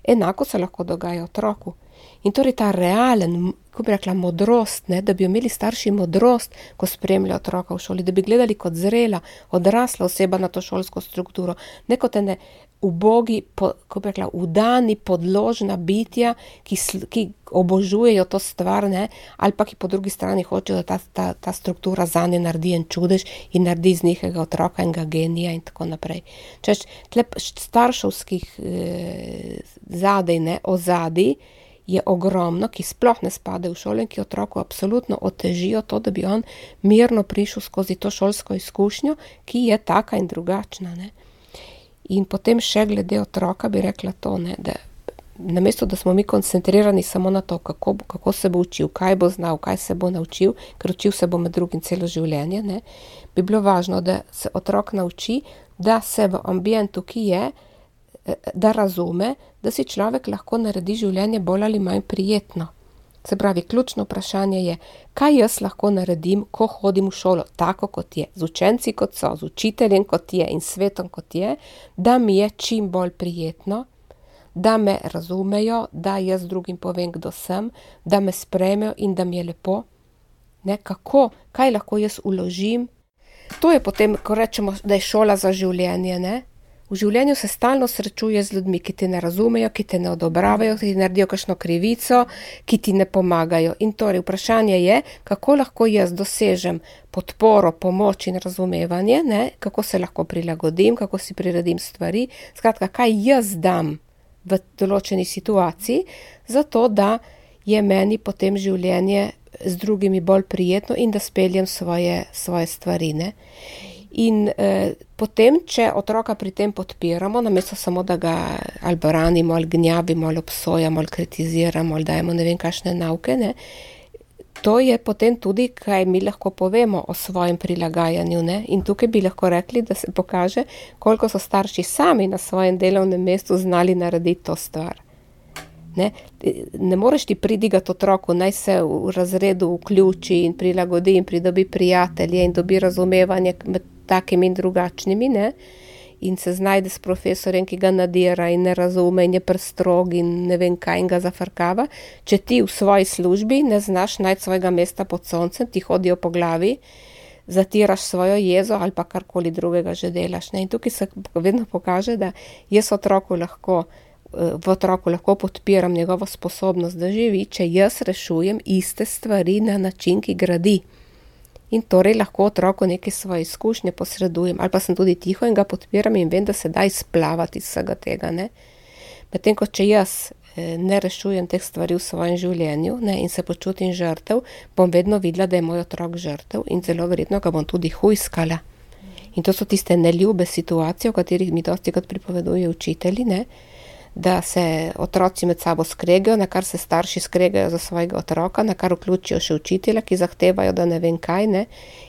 enako se lahko dogaja otroku. In torej ta realen, kako bi rekla, modrost, ne, da bi imeli starši modrost, ko spremljajo otroka v šoli, da bi gledali kot zrela, odrasla oseba na to šolsko strukturo, ne kot ene ubogi, kako bi rekla, udani, podložna bitja, ki, ki obožujejo to stvar, ne, ali pa ki po drugi strani hočejo, da ta, ta, ta struktura za nje naredi en čudež in naredi iz njihega otroka enega genija in tako naprej. Češ, tle starševskih eh, zadej, ne, ozadij, je ogromno, ki sploh ne spadajo v šolo in ki otroku absolutno otežijo to, da bi on mirno prišel skozi to šolsko izkušnjo, ki je taka in drugačna. Ne. In potem še glede otroka bi rekla to, ne, da namesto, da smo mi koncentrirani samo na to, kako, kako se bo učil, kaj bo znal, kaj se bo naučil, ker učil se bo med drugim celo življenje, ne, bi bilo važno, da se otrok nauči, da se v ambientu, ki je, da razume, da si človek lahko naredi življenje bolj ali manj prijetno. Se pravi, ključno vprašanje je, kaj jaz lahko naredim, ko hodim v šolo tako, kot je, z učenci, kot so, z učiteljem, kot je in svetom, kot je, da mi je čim bolj prijetno, da me razumejo, da jaz drugim povem, kdo sem, da me sprejmejo in da mi je lepo. Ne, kako, kaj lahko jaz uložim? To je potem, ko rečemo, da je šola za življenje. Ne? V življenju se stalno srečuje z ljudmi, ki te ne razumejo, ki te ne odobravajo, ki ti naredijo kakšno krivico, ki ti ne pomagajo. In torej vprašanje je, kako lahko jaz dosežem podporo, pomoč in razumevanje, ne? kako se lahko prilagodim, kako si priredim stvari, skratka, kaj jaz dam v določeni situaciji, zato da je meni potem življenje z drugimi bolj prijetno in da speljem svoje, svoje stvari. Ne? In eh, potem, če otroka pri tem podpiramo, namesto samo da ga ali branimo, ali gnjavimo, ali obsojamo, ali kritiziramo, ali dajemo ne vem kakšne nauke, ne, to je potem tudi, kaj mi lahko povemo o svojem prilagajanju. Ne. In tukaj bi lahko rekli, da se pokaže, koliko so starši sami na svojem delovnem mestu znali narediti to stvar. Ne, ne moreš ti pridigati otroku, naj se v razredu vključi in prilagodi in pridobi prijatelje in dobi razumevanje med takimi in drugačnimi, ne, in se znajde s profesorjem, ki ga nadira in ne razume in je prestrog in ne vem kaj in ga zafrkava. Če ti v svoji službi ne znaš najti svojega mesta pod soncem, ti hodijo po glavi, zatiraš svojo jezo ali pa karkoli drugega že delaš. Ne. In tukaj se vedno pokaže, da jaz otroku lahko v otroku lahko podpiram njegovo sposobnost, da živi, če jaz rešujem iste stvari na način, ki gradi. In torej lahko otroku neke svoje izkušnje posredujem, ali pa sem tudi tiho in ga podpiram in vem, da se da izplavati iz vsega tega. Medtem ko če jaz eh, ne rešujem teh stvari v svojem življenju ne, in se počutim žrtev, bom vedno videla, da je moj otrok žrtev in zelo verjetno ga bom tudi hujskala. In to so tiste neljube situacije, o katerih mi dosti krat pripovedujejo učitelji. Ne da se otroci med sabo skregajo, na kar se starši skregajo za svojega otroka, na kar vključijo še učitelja, ki zahtevajo, da ne vem kaj, ne,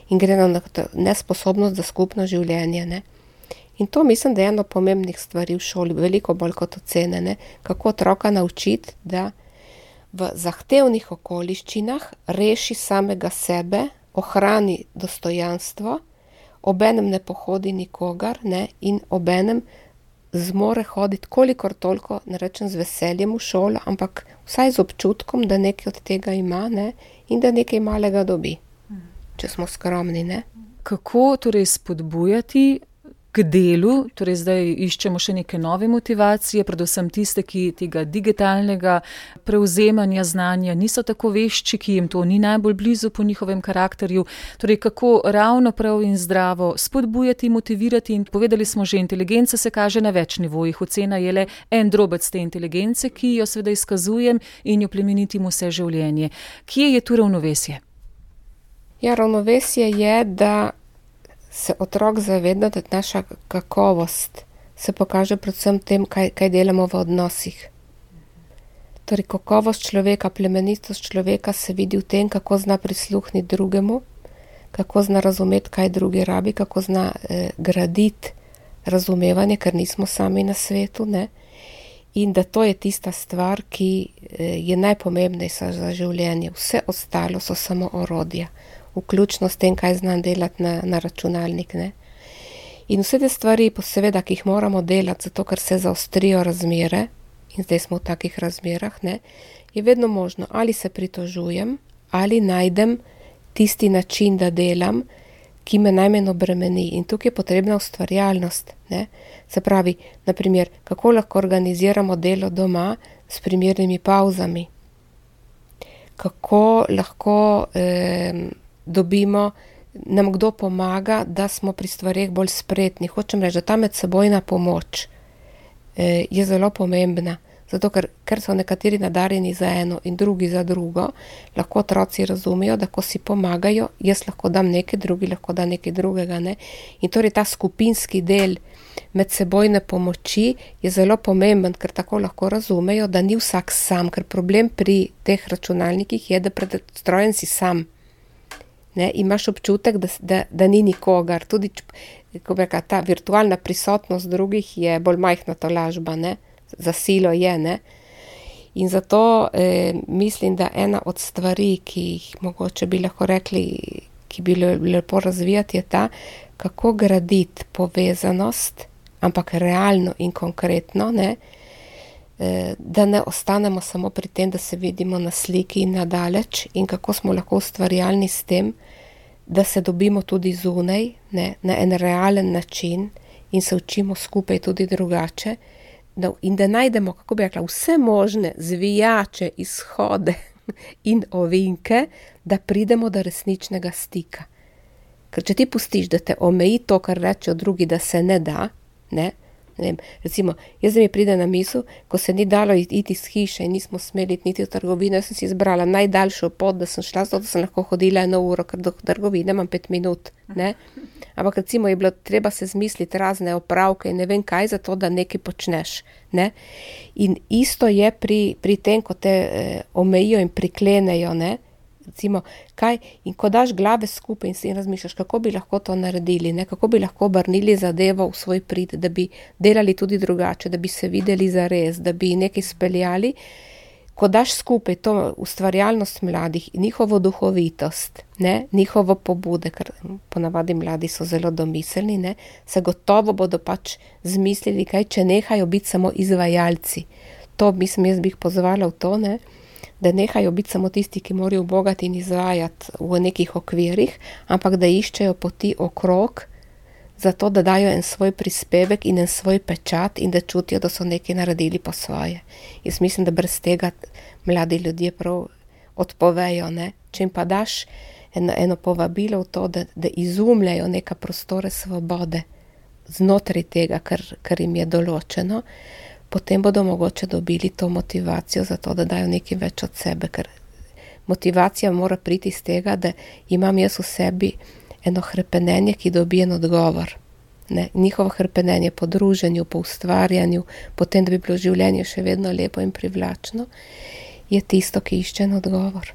in gre na nesposobnost za skupno življenje. Ne. In to mislim, da je eno pomembnih stvari v šoli, veliko bolj kot ocenjene, kako otroka naučiti, da v zahtevnih okoliščinah reši samega sebe, ohrani dostojanstvo, obenem ne pohodi nikogar ne, in obenem zmore hoditi, kolikor toliko, ne rečem z veseljem v šolo, ampak vsaj z občutkom, da nekaj od tega ima ne? in da nekaj malega dobi, če smo skromni. Ne? Kako torej spodbujati k delu, torej zdaj iščemo še neke nove motivacije, predvsem tiste, ki tega digitalnega prevzemanja znanja niso tako vešči, ki jim to ni najbolj blizu po njihovem karakterju. Torej, kako ravno prav in zdravo spodbujati, motivirati in povedali smo že, inteligenca se kaže na več nivojih. Ocena je le en drobec te inteligence, ki jo seveda izkazujem in jo plemenitim vse življenje. Kje je tu ravnovesje? Ja, ravnovesje je, da se otrok zaveda, da naša kakovost se pokaže predvsem tem, kaj, kaj delamo v odnosih. Torej, kakovost človeka, plemenitost človeka se vidi v tem, kako zna prisluhniti drugemu, kako zna razumeti, kaj drugi rabi, kako zna eh, graditi razumevanje, ker nismo sami na svetu. Ne? In da to je tista stvar, ki eh, je najpomembnejša za življenje. Vse ostalo so samo orodja vključno s tem, kaj znam delati na, na računalnik. Ne? In vse te stvari, seveda, ki jih moramo delati, zato ker se zaostrijo razmere, in zdaj smo v takih razmerah, ne, je vedno možno, ali se pritožujem, ali najdem tisti način, da delam, ki me najmanj obremeni. In tukaj je potrebna ustvarjalnost. Ne. Se pravi, naprimer, kako lahko organiziramo delo doma s primernimi pauzami. Kako lahko eh, dobimo, nam kdo pomaga, da smo pri stvarih bolj spretni. Hočem reči, da ta medsebojna pomoč eh, je zelo pomembna. Zato, ker, ker so nekateri nadarjeni za eno in drugi za drugo, lahko otroci razumejo, da ko si pomagajo, jaz lahko dam nekaj, drugi lahko da nekaj drugega. Ne? In torej ta skupinski del medsebojne pomoči je zelo pomemben, ker tako lahko razumejo, da ni vsak sam, ker problem pri teh računalnikih je, da pred strojem si sam ne, imaš občutek, da, da, da ni nikogar. Tudi reka, ta virtualna prisotnost drugih je bolj majhna to lažba, ne, za silo je. Ne. In zato eh, mislim, da ena od stvari, ki jih mogoče bi lahko rekli, ki bi le, lepo razvijati, je ta, kako graditi povezanost, ampak realno in konkretno. Ne, Eh, da ne ostanemo samo pri tem, da se vidimo na sliki in nadaleč, in kako smo lahko ustvarjalni s tem, da se dobimo tudi zunaj, ne, na en realen način in se učimo skupaj tudi drugače. In da najdemo, kako bi rekla, vse možne zvijače, izhode in ovinke, da pridemo do resničnega stika. Ker če ti pustiš, da te omeji to, kar rečejo drugi, da se ne da, ne, Vem, recimo, jaz mi pride na misel, ko se ni dalo iti iz hiše nismo smeli niti v trgovino, jaz sem si izbrala najdaljšo pot, da sem šla, zato da sem lahko hodila eno uro, ker do trgovine imam pet minut. Ne? Ampak recimo je bilo treba se zmisliti razne opravke in ne vem kaj, zato da nekaj počneš. Ne? In isto je pri, pri tem, ko te eh, omejijo in priklenejo. Ne? Recimo, kaj, in ko daš glave skupaj in si razmišljaš, kako bi lahko to naredili, ne? kako bi lahko obrnili zadevo v svoj prid, da bi delali tudi drugače, da bi se videli za res, da bi nekaj speljali. Ko daš skupaj to ustvarjalnost mladih in njihovo duhovitost, ne, njihovo pobude, ker ponavadi mladi so zelo domiselni, ne, se gotovo bodo pač zmislili, kaj če nehajo biti samo izvajalci. To mislim, jaz bi jih pozvala v to, ne, da nehajo biti samo tisti, ki morajo bogati in izvajati v nekih okvirih, ampak da iščejo poti okrog, zato da dajo en svoj prispevek in en svoj pečat in da čutijo, da so nekaj naredili po svoje. Jaz mislim, da brez tega mladi ljudje prav odpovejo. Ne? Če jim pa daš eno, eno povabilo v to, da, da izumljajo neka prostore svobode znotraj tega, kar, kar jim je določeno potem bodo mogoče dobili to motivacijo za to, da dajo nekaj več od sebe, ker motivacija mora priti iz tega, da imam jaz v sebi eno hrepenenje, ki dobi en odgovor. Ne, njihovo hrepenenje po druženju, po ustvarjanju, potem, da bi bilo življenje še vedno lepo in privlačno, je tisto, ki išče odgovor.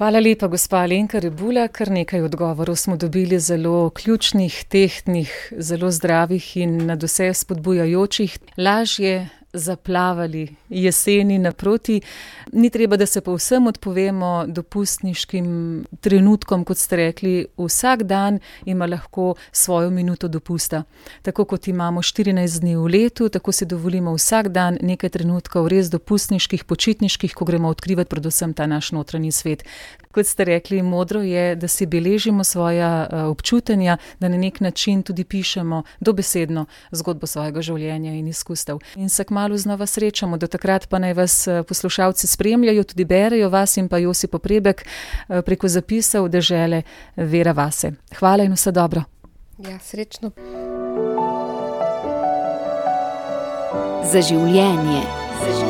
Hvala lepa, gospa Alenka Rebula. Kar nekaj odgovorov smo dobili, zelo ključnih, tehtnih, zelo zdravih in na vse spodbujajočih. Lažje zaplavali jeseni naproti. Ni treba, da se povsem odpovemo dopustniškim trenutkom, kot ste rekli, vsak dan ima lahko svojo minuto dopusta. Tako kot imamo 14 dni v letu, tako si dovolimo vsak dan nekaj trenutkov res dopustniških, počitniških, ko gremo odkrivati predvsem ta naš notranji svet. Kot ste rekli, modro je, da si beležimo svoja občutenja, da na nek način tudi pišemo dobesedno zgodbo svojega življenja in izkustev. In se kmalo znova srečamo, do takrat pa naj vas poslušalci spremljajo, tudi berejo vas in pa Josip Poprebek preko zapisov dežele Vera Vase. Hvala in vse dobro. Ja, srečno. Za življenje. Za življenje.